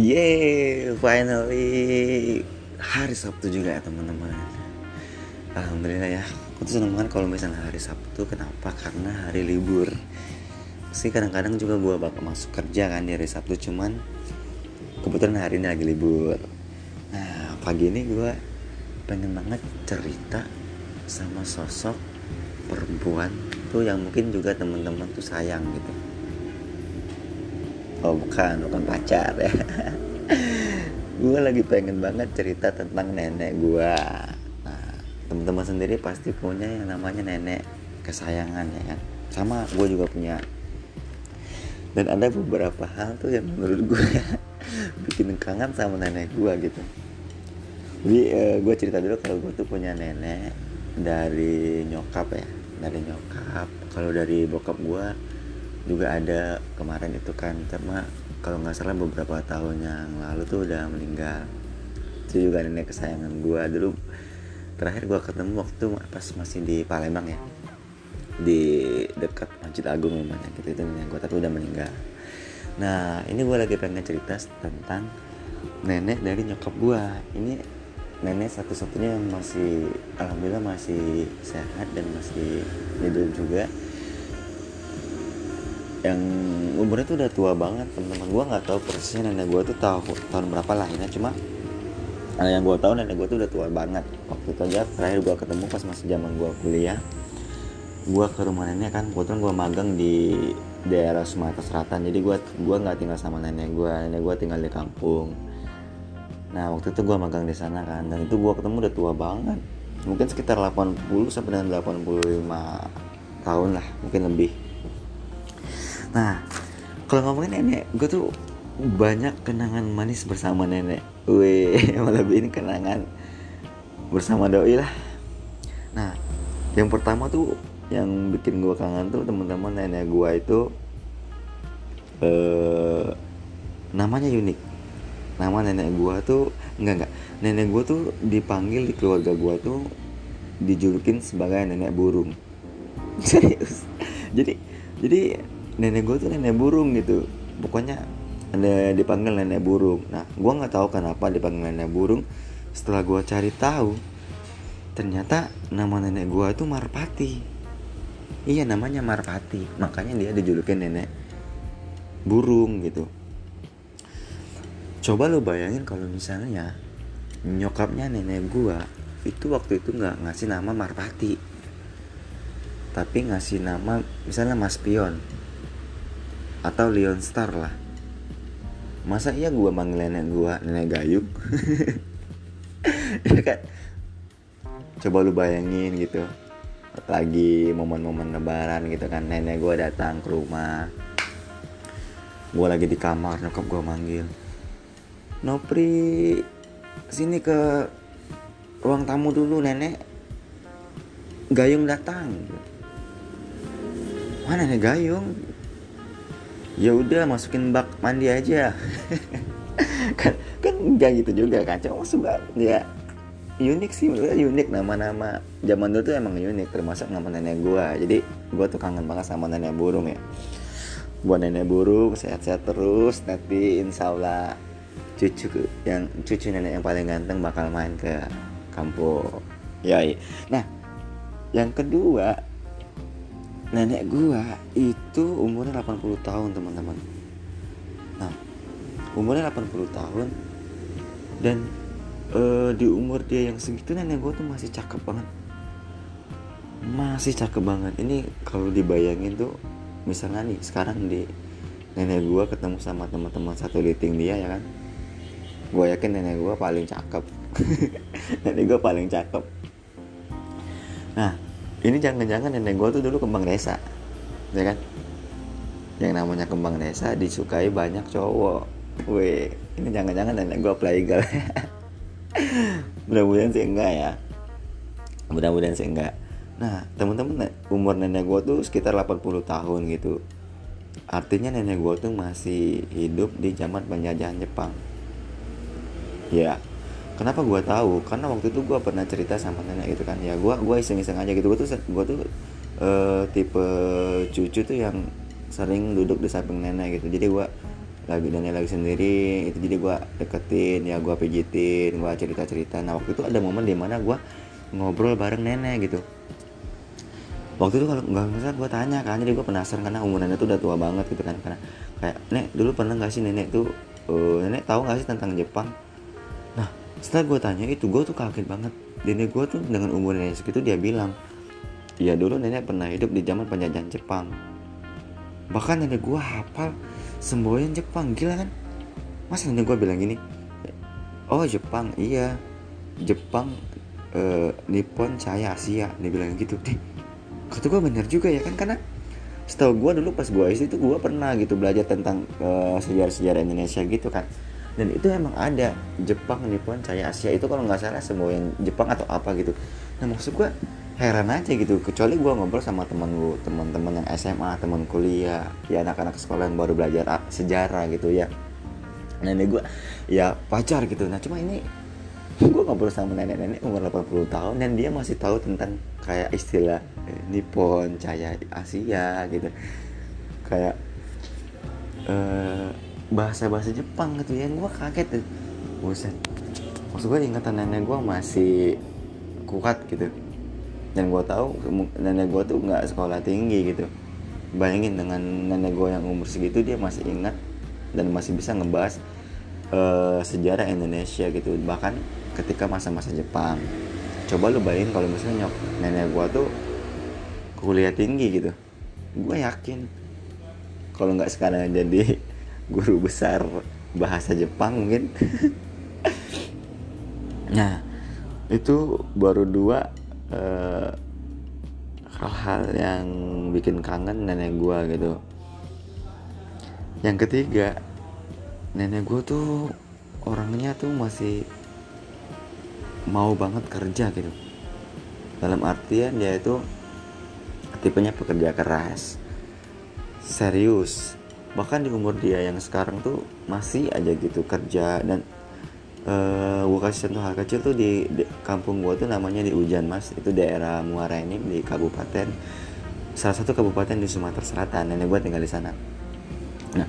Yeay, finally hari Sabtu juga ya teman-teman. Alhamdulillah ya. Aku tuh seneng banget kalau misalnya hari Sabtu. Kenapa? Karena hari libur. Sih kadang-kadang juga gue bakal masuk kerja kan di hari Sabtu. Cuman kebetulan hari ini lagi libur. Nah pagi ini gue pengen banget cerita sama sosok perempuan tuh yang mungkin juga teman-teman tuh sayang gitu oh bukan bukan pacar ya. Gue lagi pengen banget cerita tentang nenek gue nah teman-teman sendiri pasti punya yang namanya nenek kesayangan ya kan? Sama gue juga punya. Dan ada beberapa hal tuh yang menurut gue bikin kangen sama nenek gue gitu. Jadi uh, gue cerita dulu kalau gue tuh punya nenek dari nyokap ya. Dari nyokap. Kalau dari bokap gue juga ada kemarin itu kan cuma kalau nggak salah beberapa tahun yang lalu tuh udah meninggal. Itu juga nenek kesayangan gue dulu terakhir gue ketemu waktu pas masih di Palembang ya. Di dekat Masjid Agung namanya gitu itu nenek gue tapi udah meninggal. Nah ini gue lagi pengen cerita tentang nenek dari nyokap gue ini nenek satu-satunya yang masih alhamdulillah masih sehat dan masih hidup juga yang umurnya tuh udah tua banget teman-teman. Gue nggak tahu persisnya nenek gue tuh tahu tahun berapa lahirnya cuma nah, yang gue tahu nenek gue tuh udah tua banget. Waktu itu aja terakhir gue ketemu pas masih zaman gue kuliah gue ke rumah nenek kan. Kebetulan gue magang di daerah Sumatera Selatan jadi gue gua nggak tinggal sama nenek gue nenek gue tinggal di kampung. Nah waktu itu gue magang di sana kan dan itu gue ketemu udah tua banget. Mungkin sekitar 80 sampai dengan 85 tahun lah mungkin lebih Nah, kalau ngomongin nenek, gue tuh banyak kenangan manis bersama nenek. Wih, lebih ini kenangan bersama doi lah. Nah, yang pertama tuh yang bikin gue kangen tuh teman-teman nenek gue itu eh namanya unik. Nama nenek gue tuh enggak enggak. Nenek gue tuh dipanggil di keluarga gue tuh dijulukin sebagai nenek burung. Serius. Jadi jadi nenek gue tuh nenek burung gitu. Pokoknya ada dipanggil nenek burung. Nah gue nggak tahu kenapa dipanggil nenek burung. Setelah gue cari tahu ternyata nama nenek gue itu Marpati. Iya namanya Marpati. Makanya dia dijulukin nenek burung gitu. Coba lo bayangin kalau misalnya nyokapnya nenek gue itu waktu itu nggak ngasih nama Marpati. Tapi ngasih nama misalnya Mas Pion atau Leon Star lah. Masa iya gue manggil nenek gue nenek gayung ya kan? Coba lu bayangin gitu. Lagi momen-momen lebaran gitu kan nenek gue datang ke rumah. Gue lagi di kamar nyokap gue manggil. Nopri sini ke ruang tamu dulu nenek. Gayung datang. Mana nenek Gayung ya udah masukin bak mandi aja. Kan kan enggak gitu juga kan cuma suka ya unik sih. Menurut unik. Nama-nama zaman dulu tuh emang unik termasuk nama nenek gua. Jadi gua tuh kangen banget sama nenek burung ya. Buat nenek burung sehat-sehat terus. Nanti insya Allah cucu yang cucu nenek yang paling ganteng bakal main ke kampung ya nah yang kedua nenek gua itu umurnya 80 tahun teman-teman. Nah umurnya 80 tahun dan uh, di umur dia yang segitu nenek gua tuh masih cakep banget. Masih cakep banget. Ini kalau dibayangin tuh misalnya nih sekarang di nenek gua ketemu sama teman-teman satu liting dia ya kan? Gue yakin nenek gua paling cakep. Nenek gua paling cakep. Nah ini jangan-jangan nenek gue tuh dulu kembang desa ya kan? Yang namanya kembang desa disukai banyak cowok. Weh ini jangan-jangan nenek gue playgirl. Mudah-mudahan sih enggak ya. Mudah-mudahan sih enggak. Nah teman-teman umur nenek gue tuh sekitar 80 tahun gitu. Artinya nenek gue tuh masih hidup di zaman penjajahan Jepang. Ya kenapa gue tahu? Karena waktu itu gue pernah cerita sama nenek gitu kan. Ya gue gue iseng-iseng aja gitu. Gue tuh gue tuh uh, tipe cucu tuh yang sering duduk di samping nenek gitu. Jadi gue lagi nenek lagi sendiri itu jadi gue deketin ya gue pijitin gue cerita cerita nah waktu itu ada momen di mana gue ngobrol bareng nenek gitu. Waktu itu kalau nggak salah gue tanya kan. Jadi gue penasaran karena umur nenek tuh udah tua banget gitu kan. Karena kayak nek dulu pernah nggak sih nenek tuh uh, nenek tahu nggak sih tentang Jepang setelah gue tanya itu gue tuh kaget banget. Nenek gue tuh dengan umur nenek segitu dia bilang ya dulu nenek pernah hidup di zaman penjajahan Jepang. Bahkan nenek gue hafal semboyan Jepang gila kan? Masa nenek gue bilang gini? Oh Jepang iya. Jepang uh, Nippon saya Asia. Dia bilang gitu. Deh kata gue bener juga ya kan? Karena setahu gue dulu pas gue SD itu gue pernah gitu belajar tentang uh, sejarah-sejarah Indonesia gitu kan dan itu emang ada. Jepang Nippon saya Asia itu kalau nggak salah semua yang Jepang atau apa gitu. Nah maksud gue heran aja gitu. Kecuali gue ngobrol sama temen gue teman-teman yang SMA teman kuliah ya anak-anak sekolah yang baru belajar sejarah gitu ya. Nenek gue ya pacar gitu. Nah cuma ini gue ngobrol sama nenek-nenek umur 80 tahun dan dia masih tahu tentang kayak istilah eh, Nippon, Cahaya Asia gitu. Kayak uh, bahasa-bahasa Jepang gitu ya. Gue kaget tuh. Buset. Maksud gue ingatan nenek gue masih kuat gitu. Dan gue tahu nenek gue tuh nggak sekolah tinggi gitu. Bayangin dengan nenek gue yang umur segitu dia masih ingat dan masih bisa ngebahas uh, sejarah Indonesia gitu. Bahkan ketika masa-masa Jepang. Coba lu bayangin kalau misalnya nyok nenek gua tuh kuliah tinggi gitu. Gue yakin kalau nggak sekarang jadi guru besar bahasa Jepang mungkin. Nah itu baru dua eh, hal-hal yang bikin kangen nenek gua gitu. Yang ketiga nenek gua tuh orangnya tuh masih mau banget kerja gitu. Dalam artian dia itu tipenya pekerja keras serius bahkan di umur dia yang sekarang tuh masih aja gitu kerja dan uh, gue kasih contoh hal kecil tuh di, di kampung gue tuh namanya di Ujan Mas. Itu daerah Muara ini di kabupaten salah satu kabupaten di Sumatera Selatan. Nenek gue tinggal di sana. Nah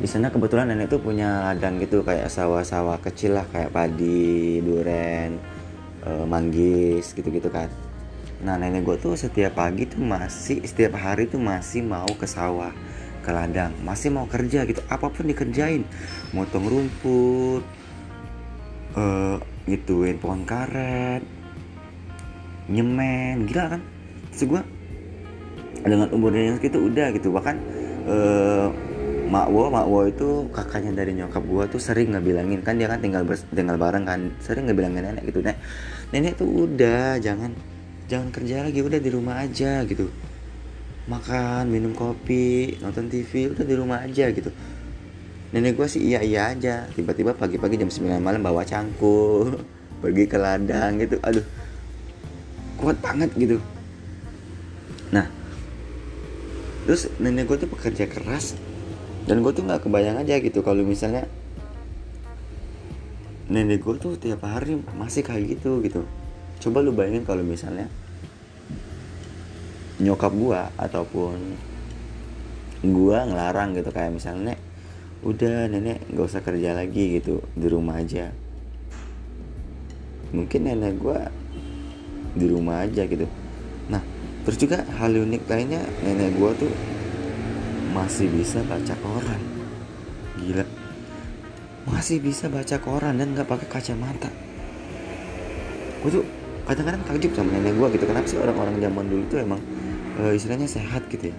di sana kebetulan nenek tuh punya ladang gitu kayak sawah-sawah kecil lah kayak padi, duren, e, manggis gitu-gitu kan. Nah nenek gue tuh setiap pagi tuh masih setiap hari tuh masih mau ke sawah ke ladang. Masih mau kerja gitu. Apa pun dikerjain. Motong rumput uh, ngituin pohon karet nyemen. Gila kan? Terus gue dengan umurnya yang segitu udah gitu. Bahkan uh, Mak Wo, Mak Wo itu kakaknya dari nyokap gua tuh sering ngebilangin kan dia kan tinggal bers, tinggal bareng kan sering ngebilangin nenek gitu nek nenek tuh udah jangan jangan kerja lagi udah di rumah aja gitu makan minum kopi nonton TV udah di rumah aja gitu. Nenek gua sih iya iya aja. Tiba-tiba pagi-pagi jam 9 malam bawa cangkul pergi ke ladang gitu. Aduh kuat banget gitu. Nah terus nenek gue tuh pekerja keras dan gue tuh nggak kebayang aja gitu kalau misalnya nenek gue tuh tiap hari masih kayak gitu gitu. Coba lu bayangin kalau misalnya nyokap gue ataupun gue ngelarang gitu. Kayak misalnya udah nenek nggak usah kerja lagi gitu di rumah aja. Mungkin nenek gue di rumah aja gitu. Nah terus juga hal unik lainnya nenek gue tuh masih bisa baca koran. Gila. Masih bisa baca koran dan nggak pakai kacamata. Gue tuh kadang-kadang takjub sama nenek gue gitu. Kenapa sih orang-orang zaman dulu tuh emang e, istilahnya sehat gitu ya.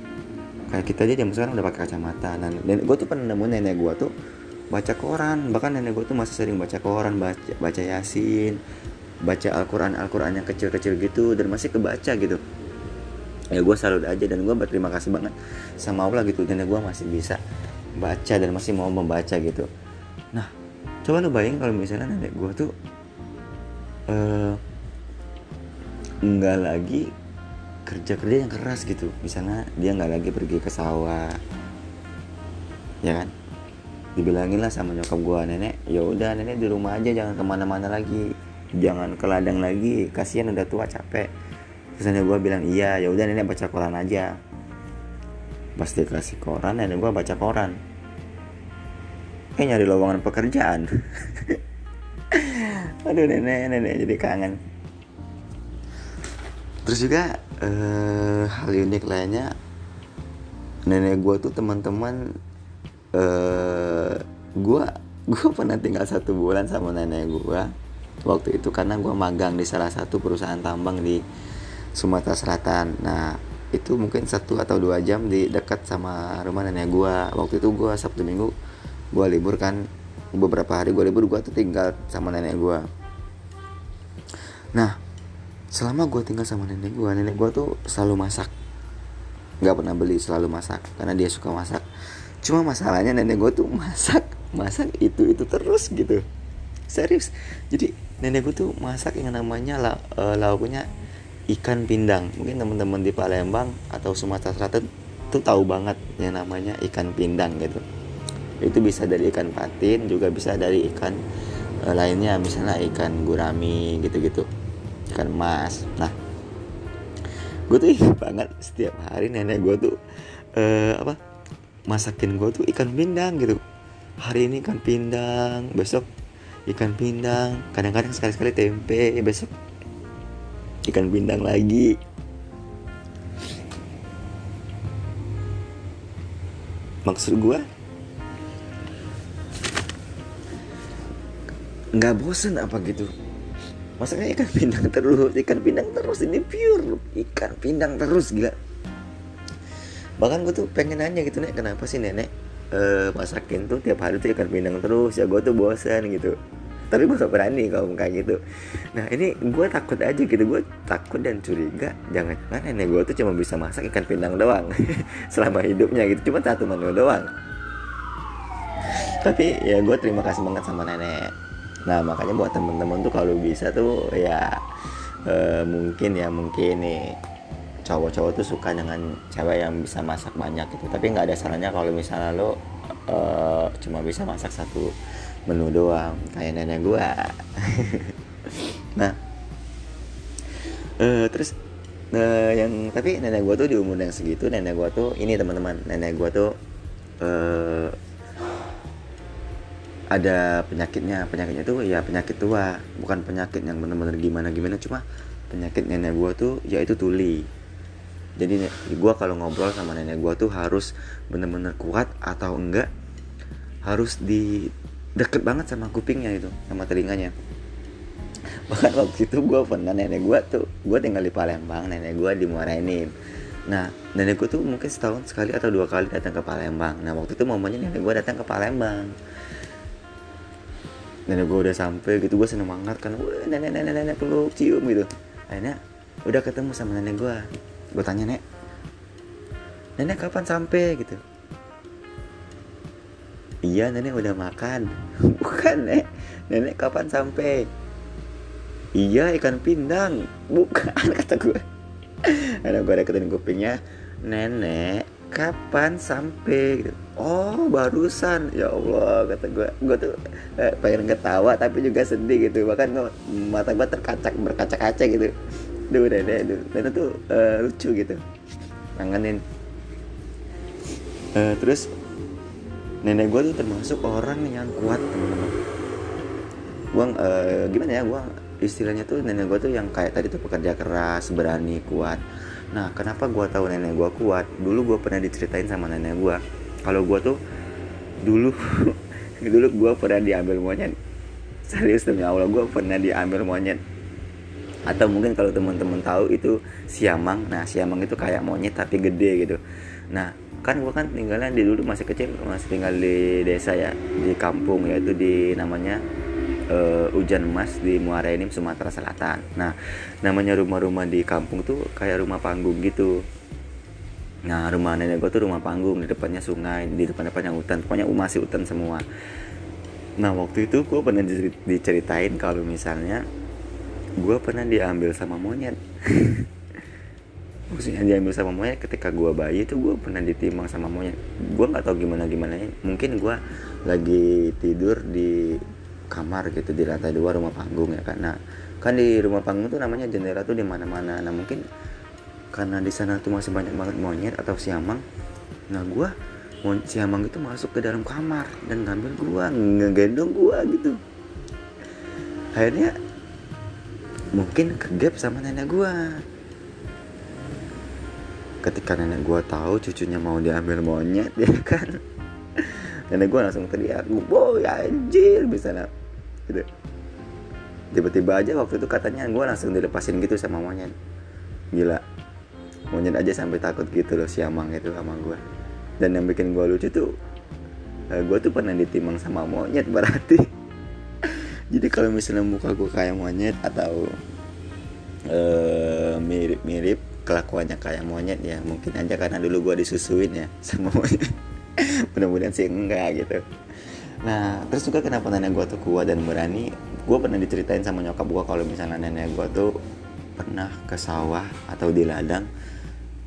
Kayak kita aja zaman sekarang udah pakai kacamata. Dan, dan gue tuh pernah nemu nenek gue tuh baca koran. Bahkan nenek gue tuh masih sering baca koran baca baca yasin baca Al-Quran Al-Quran yang kecil-kecil gitu dan masih kebaca gitu. Ya gue salut aja dan gue berterima kasih banget sama Allah gitu. Dan gue masih bisa baca dan masih mau membaca gitu. Nah coba lu bayangin kalau misalnya nenek gue tuh uh, nggak lagi kerja kerja yang keras gitu. Misalnya dia nggak lagi pergi ke sawah. Ya kan? Dibilangin lah sama nyokap gue nenek ya udah nenek di rumah aja jangan ke mana-mana lagi. Jangan ke ladang lagi kasihan udah tua capek. Terus nenek gue bilang iya ya udah nenek baca koran aja. Pas dia kasih koran nenek gue baca koran. Eh nyari lowongan pekerjaan. Aduh nenek nenek jadi kangen. Terus juga uh, hal unik lainnya nenek gue tuh teman-teman uh, gue gue pernah tinggal satu bulan sama nenek gue waktu itu karena gue magang di salah satu perusahaan tambang di Sumatera Selatan. Nah itu mungkin satu atau dua jam di dekat sama rumah nenek gue waktu itu gue sabtu minggu gue libur kan beberapa hari gue libur gue tuh tinggal sama nenek gue nah selama gue tinggal sama nenek gue nenek gue tuh selalu masak. Nggak pernah beli selalu masak karena dia suka masak. Cuma masalahnya nenek gue tuh masak masak itu itu terus gitu. Serius. Jadi nenek gue tuh masak yang namanya la, uh, lauknya ikan pindang. Mungkin teman-teman di Palembang atau Sumatera Selatan tuh tahu banget yang namanya ikan pindang gitu. Itu bisa dari ikan patin juga bisa dari ikan uh, lainnya. Misalnya ikan gurami gitu-gitu ikan emas. Nah gue tuh ingat banget setiap hari nenek gue tuh uh, apa masakin gue tuh ikan pindang gitu. Hari ini ikan pindang besok ikan pindang kadang-kadang sekali-sekali tempe besok ikan pindang lagi. Maksud gue nggak bosen apa gitu masaknya ikan pindang terus ikan pindang terus ini pure ikan pindang terus gila. Bahkan gue tuh pengen nanya gitu nek kenapa sih nenek uh, masakin tuh tiap hari tuh ikan pindang terus? Ya gue tuh bosan gitu. Tapi gue gak berani kalau kayak gitu. Nah ini gue takut aja gitu gue takut dan curiga jangan jangan nenek gue tuh cuma bisa masak ikan pindang doang selama hidupnya gitu cuma satu menu doang. Tapi ya gue terima kasih banget sama nenek nah makanya buat temen-temen tuh kalau bisa tuh ya uh, mungkin ya mungkin nih cowok-cowok tuh suka dengan cewek yang bisa masak banyak gitu. Tapi nggak ada salahnya kalau misalnya lo uh, cuma bisa masak satu menu doang kayak nenek gua. Nah uh, terus uh, yang tapi nenek gua tuh di umur yang segitu nenek gua tuh ini teman-teman nenek gua tuh uh, ada penyakitnya penyakitnya tuh ya penyakit tua bukan penyakit yang benar-benar gimana gimana cuma penyakit nenek gue tuh yaitu tuli. Jadi gue kalau ngobrol sama nenek gue tuh harus bener-bener kuat atau enggak harus di deket banget sama kupingnya itu sama telinganya. Bahkan waktu itu gue pernah nenek gue tuh gue tinggal di Palembang nenek gue di Muara Enim nah nenek gue tuh mungkin setahun sekali atau dua kali datang ke Palembang. Nah waktu itu momennya nenek gue datang ke Palembang nenek gue udah sampai gitu gue seneng banget kan. Nenek nenek nenek peluk cium gitu. Akhirnya udah ketemu sama nenek gue gue tanya nek nenek kapan sampai? gitu. Iya nenek udah makan. Bukan nek. Nenek kapan sampai? Iya ikan pindang. Bukan kata gue karena gue deketin kupingnya. Nenek kapan sampai? gitu oh barusan. Ya Allah kata gue gue tuh eh, pengen ketawa tapi juga sedih gitu. Bahkan mata gue terkacak berkaca-kaca gitu. Duh nenek duh. Nenek tuh uh, lucu gitu. Nanganin uh, terus nenek gue tuh termasuk orang yang kuat teman-teman. Gue uh, gimana ya gue istilahnya tuh nenek gue tuh yang kayak tadi tuh pekerja keras berani kuat. Nah, kenapa gue tahu nenek gue kuat? Dulu gue pernah diceritain sama nenek gue. Kalau gue tuh dulu dulu gue pernah diambil monyet. Serius demi Allah gue pernah diambil monyet. Atau mungkin kalau teman-teman tahu itu siamang. Nah, siamang itu kayak monyet tapi gede gitu. Nah, kan gue kan tinggalnya di dulu masih kecil masih tinggal di desa ya di kampung yaitu di namanya uh, hujan emas di Muara Enim Sumatera Selatan. Nah, namanya rumah-rumah di kampung tuh kayak rumah panggung gitu. Nah, rumah nenek gue tuh rumah panggung, di depannya sungai, di depan-depannya hutan, pokoknya masih hutan semua. Nah, waktu itu gue pernah diceritain kalau misalnya gue pernah diambil sama monyet. Maksudnya diambil sama monyet ketika gue bayi itu gue pernah ditimbang sama monyet. Gue nggak tahu gimana gimana. Mungkin gue lagi tidur di kamar gitu di lantai dua rumah panggung ya nah kan di rumah panggung tuh namanya jendela tuh di mana mana nah mungkin karena di sana tuh masih banyak banget monyet atau siamang nah gue si Amang itu masuk ke dalam kamar dan ngambil gua ngegendong gua gitu. Akhirnya mungkin kegap sama nenek gua. Ketika nenek gua tahu cucunya mau diambil monyet ya kan? Nenek gua langsung teriak boy anjir misalnya gitu. Tiba-tiba aja waktu itu katanya gua langsung dilepasin gitu sama monyet. Gila monyet aja sampai takut gitu loh si Amang itu sama gua. Dan yang bikin gua lucu tuh eh, gua tuh pernah ditimang sama monyet berarti. Jadi kalau misalnya muka gue kayak monyet atau uh, mirip-mirip kelakuannya kayak monyet ya mungkin aja karena dulu gue disusuin ya sama monyet. Mudah-mudahan sih enggak gitu. Nah terus juga kenapa nenek gue tuh kuat dan berani? Gue pernah diceritain sama nyokap gue kalau misalnya nenek gue tuh pernah ke sawah atau di ladang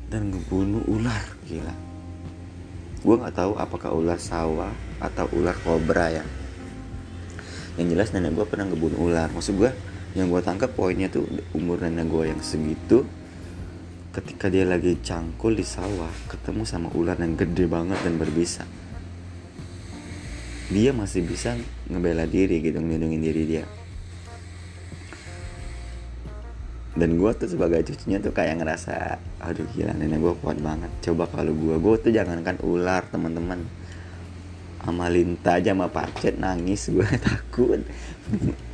dan ngebunuh ular gila. Gue nggak tahu apakah ular sawah atau ular kobra ya. Yang jelas nenek gue pernah ngebunuh ular. Maksud gue yang gue tangkap poinnya tuh umur nenek gue yang segitu ketika dia lagi cangkul di sawah ketemu sama ular yang gede banget dan berbisa. Dia masih bisa ngebela diri gitu ngelindungin diri dia dan gue tuh sebagai cucunya tuh kayak ngerasa aduh gila nenek gue kuat banget. Coba kalau gue gue tuh jangankan ular teman-teman. Sama Linta aja sama Pacet nangis gue takut.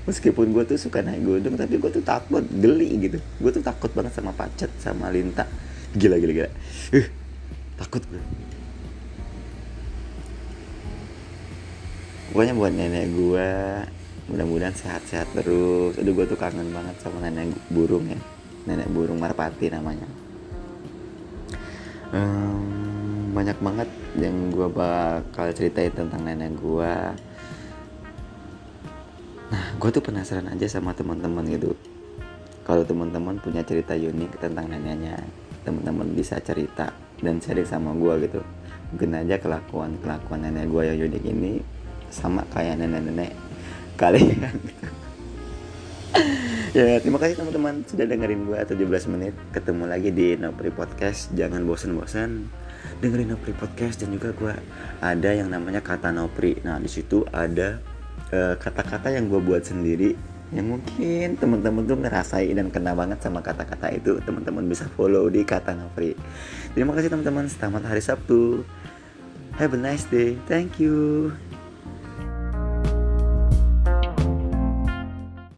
Meskipun gue tuh suka naik gunung tapi gue tuh takut geli gitu. Gue tuh takut banget sama Pacet sama Linta. Gila gila gila. Uh, takut gue pokoknya buat nenek gue mudah-mudahan sehat-sehat terus. Aduh gue tuh kangen banget sama nenek burung ya. Nenek burung marpati namanya. Um, banyak banget yang gue bakal ceritain tentang nenek gue nah gue tuh penasaran aja sama teman-teman gitu. Kalau teman-teman punya cerita unik tentang neneknya teman-teman bisa cerita dan sharing sama gue gitu. Mungkin aja kelakuan kelakuan nenek gue yang unik ini sama kayak nenek-nenek kalian ya terima kasih teman-teman sudah dengerin gue 17 menit. Ketemu lagi di Nopri Podcast. Jangan bosan-bosan dengerin Nopri Podcast. Dan juga gue ada yang namanya kata Nopri nah di situ ada kata kata-kata yang gue buat sendiri. Yang mungkin teman-teman tuh ngerasain dan kena banget sama kata-kata itu. Teman-teman bisa follow di kata Nopri terima kasih teman-teman. Selamat hari Sabtu. Have a nice day. Thank you